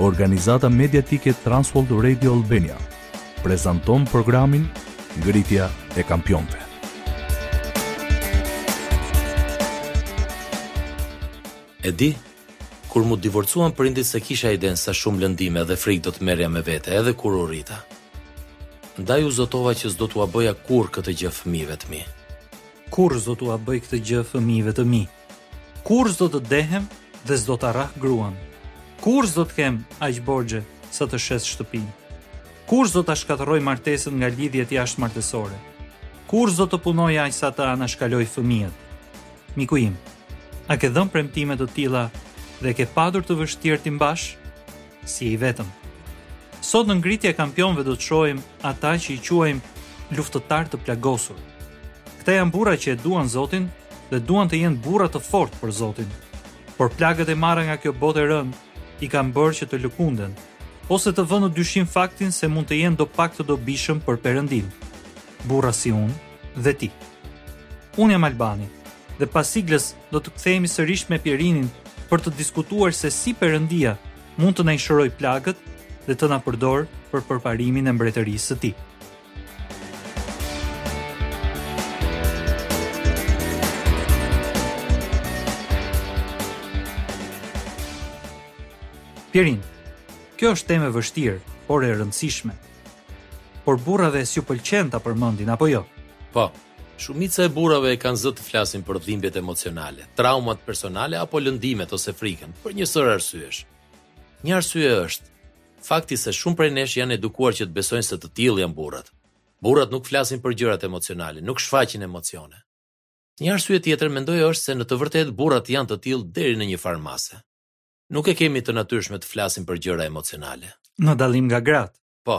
Organizata mediatike Transworld Radio Albania prezanton programin Ngritja e Kampionëve. E di, kur m'u divorcuan prindërit s'e kisha idenë sa shumë lëndime dhe frikë do të merrja me vete edhe kur u rrita. Ndaj u zotova që s'do t'ua bëja kurrë këtë gjë fëmijëve të mi. Kurrë s'do t'ua bëj këtë gjë fëmijëve të mi. Kurrë s'do të dehem dhe s'do ta rrah gruan. Kurrë s'do të kem aq borxhe sa të shes shtëpinë. Kurrë s'do ta shkatërroj martesën nga lidhjet jashtëmartesore. Kurrë s'do të punoj aq sa të anashkaloj fëmijët. Miku im, a ke dhënë premtime të tilla dhe e ke patur të vështirë t'i mbash? S'je i vetëm. Sot në Ngritja e Kampionëve do të shohim ata që i quajmë luftëtarë të plagosur. Këta janë burra që e duan Zotin dhe duan të jenë burra të fortë për Zotin. Por plagët e marra nga kjo botë e rënë i kanë bërë që të lëkunden, ose të vënë në dyshim faktin se mund të jenë dopak të dobishëm për Perëndinë. Burra si unë dhe ti. Unë jam Albani dhe pas siglës do të kthehemi sërish me Pjerinin për të diskutuar se si Perëndia mund të na i shërojë plagët dhe të na përdorë për përparimin e mbretërisë së tij. Pjerin, kjo është temë e vështirë, por e rëndësishme. Por burrave s'u pëlqen ta përmendin apo jo? Po. Shumica e burrave e kanë zët të flasin për dhimbjet emocionale, traumat personale apo lëndimet ose frikën, për një sërë arsyesh. Një arsye është fakti se shumë prej nesh janë edukuar që të besojnë se të tillë janë burrat. Burrat nuk flasin për gjërat emocionale, nuk shfaqin emocione. Një arsye tjetër mendoj është se në të vërtetë burrat janë të tillë deri në një farë mase. Nuk e kemi të natyrshme të flasim për gjëra emocionale. Në dallim nga gratë. Po.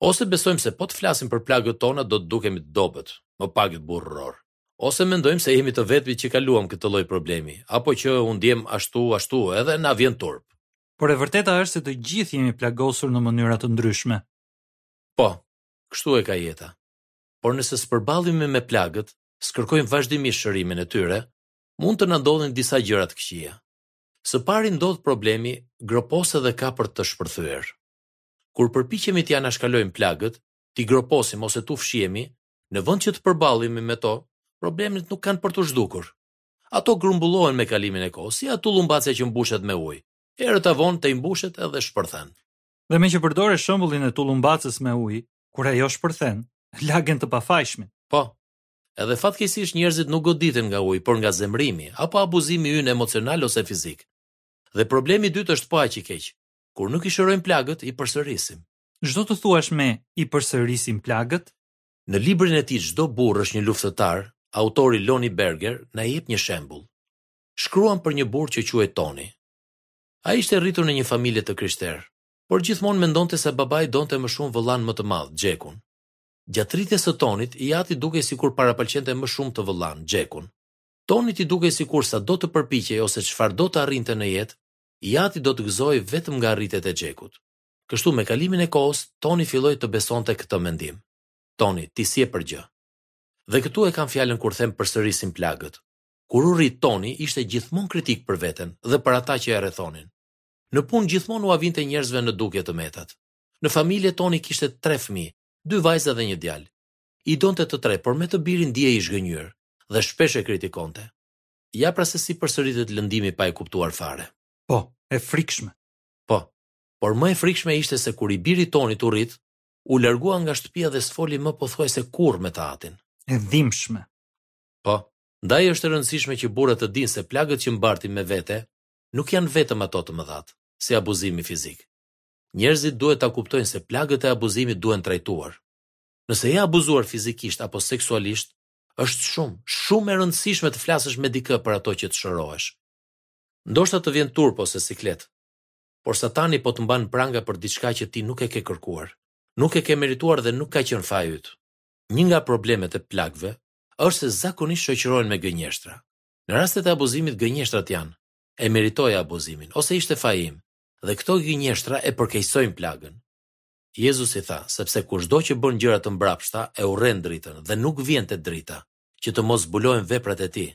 Ose besojmë se po të flasim për plagët tona do të dukemi të dobët, më pak burrërorë. Ose mendojmë se jemi të vetmit që kaluam këtë lloj problemi, apo që u ndjemë ashtu, ashtu edhe na vjen turp. Por e vërteta është se të gjithë jemi plagosur në mënyra të ndryshme. Po, kështu e ka jeta. Por nëse s'përballemi me plagët, s'kërkojmë vazhdimisht shërimin e tyre, mund të na ndodhin disa gjëra të këqija. Së pari ndodh problemi, groposet dhe ka për të shpërthyer. Kur përpiqemi t'i anashkalojmë plagët, t'i groposim ose t'u fshihemi, në vend që të përballemi me to, problemet nuk kanë për t'u zhdukur. Ato grumbullohen me kalimin e kohës, si ajo tullumbacja që mbushet me ujë, herët a vonë tejmbushet edhe shpërthen. Dhe meqë përdore shembullin e tullumbacës me ujë, kur ajo shpërthen, lagen të pafajshmit. Po. Edhe fatkeqësisht njerëzit nuk goditen nga uji, por nga zemërimi, apo abuzimi ynë emocional ose fizik. Dhe problemi i dytë është po aq i keq. Kur nuk i shërojmë plagët, i përsërisim. Ç'do të thuash me i përsërisim plagët? Në librin e tij Çdo burrë është një luftëtar, autori Lonnie Berger na jep një shembull. Shkruan për një burrë që quhej Tony. Ai ishte rritur në një familje të krishterë, por gjithmonë mendonte se babai donte më shumë vëllanë më të madh, Jack-un. Gjatë rritjes së Tonit, i ati dukej sikur parapëlqente më shumë të vëllanë, Jack-un. Tonit i dukej sikur sado të përpiqej ose çfarëdo të arrinte në jetë, I ati do të gëzohej vetëm nga arritjet e Xhekut. Kështu me kalimin e kohës Toni filloi të besonte këtë mendim. Toni, ti s'je për gjë. Dhe këtu e kam fjalën kur them përsërisim plagët. Kur u rrit Toni ishte gjithmonë kritik për veten dhe për ata që e rrethonin. Në punë gjithmonë ua vinte njerëzve në dukje të metat. Në familje Toni kishte tre fëmijë, dy vajza dhe një djalë. I donte të tre, por me të birin ndihej i zhgënjyer dhe shpesh e kritikonte. Ja pra se si përsëritet lëndimi pa e kuptuar fare. Po, e frikshme. Po, por më e frikshme ishte se kur i biri i Tonit u rrit, u largua nga shtëpia dhe s'foli më pothuajse kurrë me të atin. E dhimbshme. Po, ndaj është e rëndësishme që burrat të dinë se plagët që mbartin me vete nuk janë vetëm ato të mëdhat, si abuzimi fizik. Njerëzit duhet ta kuptojnë se plagët e abuzimit duhen trajtuar. Nëse je abuzuar fizikisht apo seksualisht, Është shumë, shumë e rëndësishme të flasësh me dikë për ato që të shërohesh. Ndoshta të vjen turp ose siklet, por Satani po të mban pranga për diçka që ti nuk e ke kërkuar, nuk e ke merituar dhe nuk ka qenë faji yt. Një nga problemet e plagëve është se zakonisht shoqërohen me gënjeshtra. Në rastet e abuzimit gënjeshtrat janë, e meritoja abuzimin ose ishte faji im, dhe këto gënjeshtra e përkeqësojnë plagën. Jezusi tha, Sepse kushdo që bën gjëra të mbrapshta, e urren dritën, dhe nuk vjen te drita, që të mos zbulohen veprat e tij.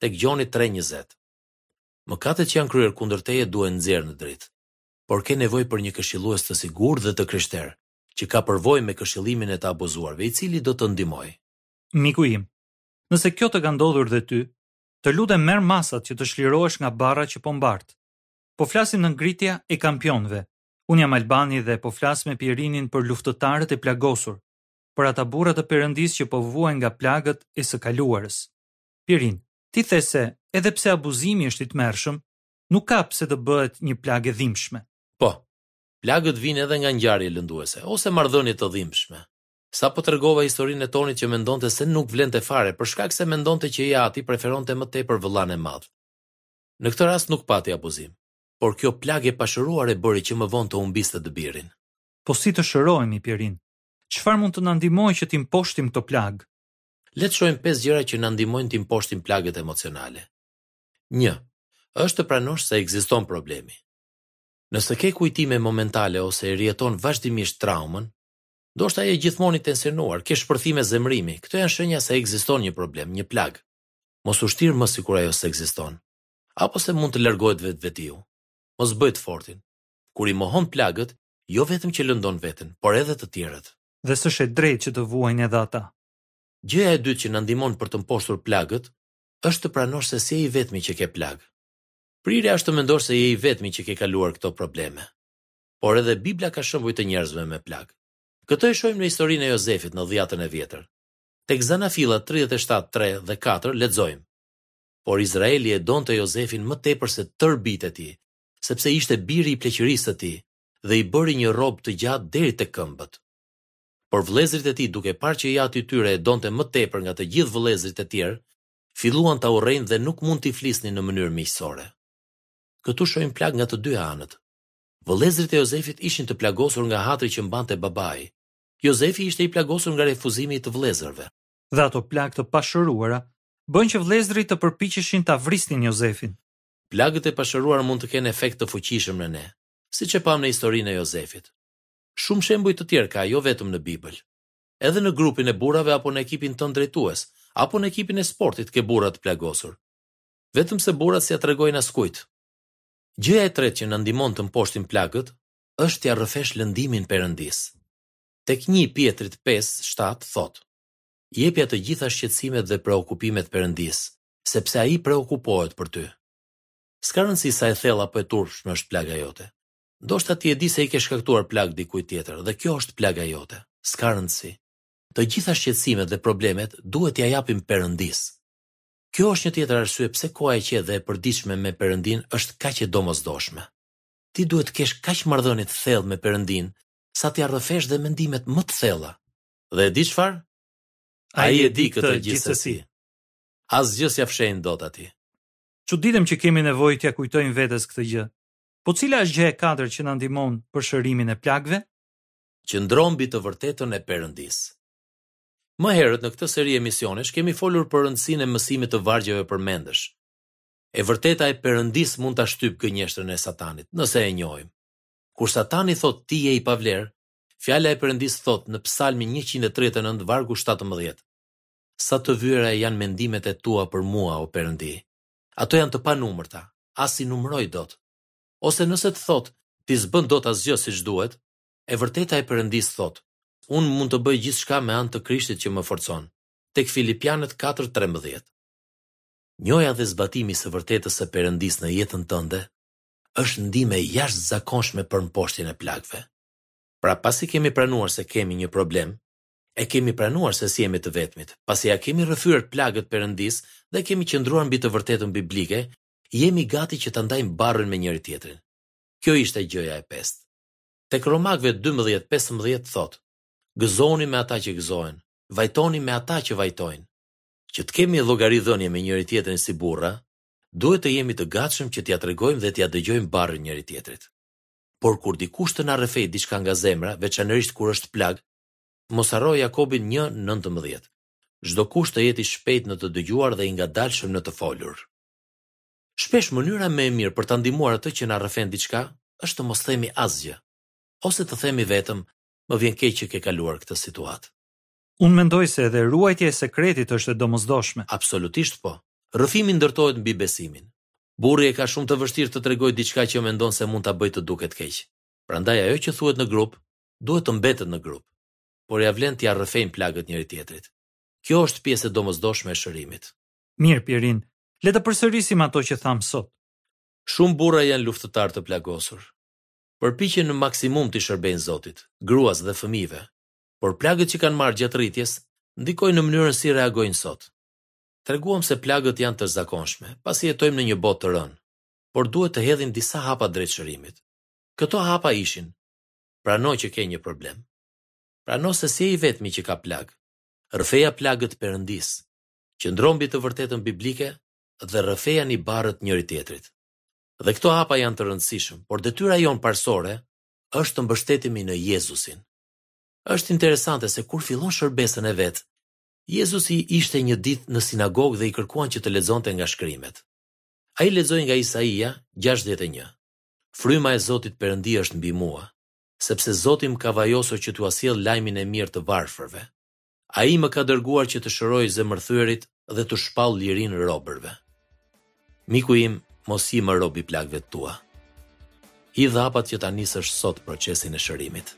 Tek Gjoni tre njëzet. Mëkatet që janë kryer kundër teje duhen nxjerrë në dritë. Por ke nevojë për një këshillues të sigurt dhe të krishterë, që ka përvojë me këshillimin e të abuzuarve, i cili do të ndihmojë. Miku im, nëse kjo të ka ndodhur dhe ty, të lutem merr masat që të çlirohesh nga barra që po mbart. Po flasim në ngritja e kampionëve, Unë jam Albani dhe po flas me Pierinin për luftëtarët e plagosur, për ata burra të Perëndisë që po vuajnë nga plagët e së kaluarës. Pierin, ti the se edhe pse abuzimi është i tmerrshëm, nuk ka pse të bëhet një plagë e dhimbshme. Po. Plagët vijnë edhe nga ngjarje lënduese, ose marrëdhënie të dhimbshme. Sapo tregova historinë e Tonit që mendonte se nuk vlente fare për shkak se mendonte që i ati preferonte më tepër vëllanë e madh. Në këtë rast nuk pati abuzim. por kjo plagë e pashëruar e bëri që më vonë të humbiste të birin. Po si të shërohemi, Pierin? Çfarë mund të na ndihmojë që t'i mposhtim këto plagë? Le të shohim pesë gjëra që na ndihmojnë t'i mposhtim plagët emocionale. Një, është të pranosh se ekziston problemi. Nëse ke kujtime momentale ose e rijeton vazhdimisht traumën, ndoshta je gjithmonë i tensionuar, ke shpërthime zemërimi, këto janë shenja se ekziston një problem, një plagë. Mos u shtir më sikur ajo s'ekziston. apo se mund të largohet vetvetiu. Mos bëj të fortin. Kur i mohon plagët, jo vetëm që lëndon veten, por edhe të tjerët. Dhe s'është e drejtë që të vuajnë edhe ata. Gjëja e dytë që na ndihmon për të mposhtur plagët, është të pranosh se s'je i vetmi që ke plagë. Prirja është të mendosh se je i vetmi që ke kaluar këto probleme. Por edhe Bibla ka shembuj të njerëzve me plagë. Këtë e shohim në historinë e Jozefit në Dhjatën e Vjetër. Tek Zanafilla tridhjetë e shtatë tre dhe katër lexojmë, Por Izraeli e donte Jozefin më tepër se tërë bijtë e tij, sepse ishte biri i pleqërisë së tij dhe i bëri një rrobë të gjatë deri te këmbët. Por vëllezërit e tij, duke parë që i ati i tyre e donte më tepër nga të gjithë vëllezërit e tjerë, filluan ta urrejnë dhe nuk mund t'i flisnin në mënyrë miqësore. Këtu shohim plagë nga të dy anët. Vëllezërit e Jozefit ishin të plagosur nga hatri që mbante babai. Jozefi ishte i plagosur nga refuzimi i të vëllezërve. dhe ato plagë të pashëruara bënë që vëllezërit të përpiqeshin ta vrisnin Jozefin. Plagët e pashëruara mund të kenë efekt të fuqishëm në ne, siç e pamë në historinë e Jozefit. Shumë shembuj të tjerë ka jo vetëm në Bibël. Edhe në grupin e burrave apo në ekipin tënd drejtues, apo në ekipin e sportit ke burra të plagosur. Vetëm se burrat s'ia tregojnë askujt. Gjëja e tretë që na ndihmon të mposhtim plagët është t'ia rrëfesh lëndimin Perëndisë. Tek një i Pjetrit pesë, shtatë, thotë, Jepja të gjitha shqetësimet dhe preokupimet Perëndisë, sepse Ai preokupohet për ty. S'ka rëndësi sa e thellë apo e turpshme është plaga jote. Ndoshta ti e di se i ke shkaktuar plagë dikujt tjetër dhe kjo është plaga jote. S'ka rëndësi. Të gjitha shqetësimet dhe problemet duhet t'ia japim Perëndisë. Kjo është një tjetër arsye pse koha e qetë dhe e përditshme me Perëndinë është kaq e domosdoshme. Ti duhet të kesh kaq marrëdhënie të thellë me Perëndinë sa t'ia rrëfesh dhe mendimet më të thella. Dhe e di çfarë? Ai e di këtë gjithsesi. Asgjë s'ia fsheh dot atij. Çuditem që kemi nevojë t'ia kujtojmë vetes këtë gjë. Po cila është gjë e katërt që na ndihmon për shërimin e plagëve? Qëndro mbi të vërtetën e Perëndisë. Më herët në këtë seri emisionesh kemi folur për rëndësinë e mësimit të vargjeve përmendësh. E vërteta e Perëndisë mund ta shtypë gënjeshtrën e Satanit, nëse e njohim. Kur Satani thotë ti je i pavlerë, Fjala e Perëndisë thotë në Psalmin njëqind e tridhjetë e nëntë vargu shtatëmbëdhjetë, Sa të vyera janë mendimet e tua për mua, o Perëndi! Ato janë të panumërta, as s'i numëroj dot. Ose nëse të thotë ti s'bën dot asgjë siç duhet, e vërteta e Perëndisë thotë, Unë mund të bëj gjithçka me anë të Krishtit që më forcon, tek Filipianët katër trembëdhjetë. Njohja dhe zbatimi i së vërtetës së Perëndisë në jetën tënde është ndihmë e jashtëzakonshme për mposhtjen e plagëve. Pra pasi kemi pranuar se kemi një problem, e kemi pranuar se s'jemi të vetmit, pasi ia kemi rrëfyer plagët Perëndisë dhe kemi qëndruar mbi të vërtetën biblike, jemi gati që ta ndajmë barrën me njëri-tjetrin. Kjo ishte gjëja e pestë. Tek Romakëve dymbëdhjetë pesëmbëdhjetë thotë, Gëzohuni me ata që gëzohen, vajtoni me ata që vajtojnë. Që të kemi llogaridhënie me njëri-tjetrin si burra, Duhet të jemi të gatshëm që t'ia tregojmë dhe t'ia dëgjojmë barrën njëri-tjetrit. Por kur dikush të na rrëfejë diçka nga zemra, veçanërisht kur është plagë, mos harro Jakobin një, nëntëmbëdhjetë, Çdokush të jetë i shpejtë në të dëgjuar dhe i ngadalshëm në të folur. Shpesh mënyra më e mirë për ta ndihmuar atë që na rrëfen diçka është të mos themi asgjë, ose të themi vetëm, Më vjen keq që ke kaluar këtë situatë. Unë mendoj se edhe ruajtja e sekretit është e domosdoshme. Absolutisht po. Rrëfimi ndërtohet mbi besimin. Burri e ka shumë të vështirë të tregojë diçka që mendon se mund ta bëjë të duket keq. Prandaj ajo që thuhet në grup, duhet të mbetet në grup. Por ia vlen t'ia rrëfejmë plagët njëri-tjetrit. Kjo është pjesë e domosdoshme e shërimit. Mirë, Pirin, le të përsërisim ato që thamë sot. Shumë burra janë luftëtarë të plagosur. Përpiqen në maksimum t'i shërbejnë Zotit, gruas dhe fëmijëve. por plagët që kanë marrë gjatë rritjes ndikojnë në mënyrën si reagojnë sot. Treguam se plagët janë të zakonshme, pasi jetojmë në një botë të rënë, por duhet të hedhim disa hapa drejt shërimit. Këto hapa ishin: Prano që ke një problem. Prano se s'je i vetmi që ka plagë. Rrëfeja plagët Perëndisë. Qëndro mbi të vërtetën biblike dhe rrëfejani barrët njëri-tjetrit. Dhe këto hapa janë të rëndësishëm, por detyra jonë parësore është të mbështetemi në Jezusin. Është interesante se kur fillon shërbesën e vet, Jezusi ishte një ditë në sinagogë dhe i kërkuan që të lexonte nga shkrimet. Ai lexoi nga Isaia gjashtëdhjetë e një. Fryma e Zotit Perëndi është mbi mua, sepse Zoti më ka vajosur që t'ua sjell lajmin e mirë të varfërve. Ai më ka dërguar që të shëroj zemërthyerit dhe t'u shpall lirinë robërve. Miku im, mos ji më rob i plagëve të tua. Hidh hapat që ta nisësh sot procesin e shërimit.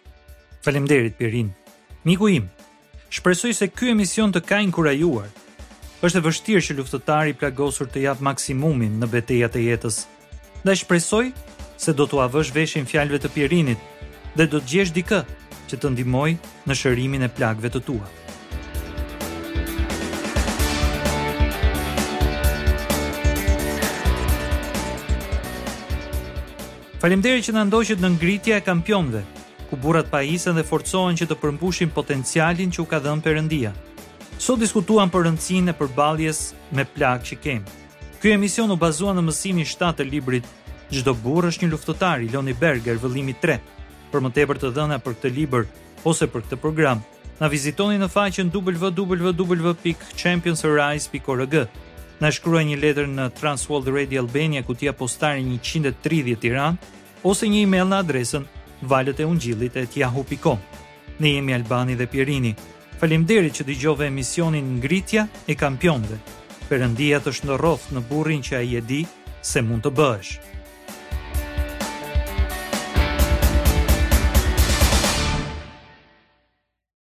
Faleminderit, Pjerin. Miku im, shpresoj se ky emision të ka inkurajuar. Është e vështirë që luftëtari i plagosur të japë maksimumin në betejat e jetës, Ndaj shpresoj se do t'ua vësh veshin fjalëve të Pjerinit dhe do të gjesh dikë që të ndihmojë në shërimin e plagëve të tua. Faleminderit që na ndoqët në ngritja e kampionëve, ku burrat pajisen dhe forcohen që të përmbushin potencialin që u ka dhënë Perëndia. Sot diskutuam për rëndësinë e përballjes me plagët që kemi. Ky emision u bazua në mësimin shtatë të librit Çdo burrë është një luftëtar i Loni Berger, vëllimi tre. Për më tepër të dhëna për këtë libër ose për këtë program, na vizitoni në faqen www.championsarise.org. Na shkruaj një letër në Transworld Radio Albania, kutia postare 130 Tiranë, ose një email në adresën valët e ungjillit et yahoo.com. Ne jemi Albani dhe Pjerini, Faleminderit që dëgjove emisionin Ngritja e Kampionëve. Perëndia të shndërroftë në burrin që ai e di se mund të bëhesh.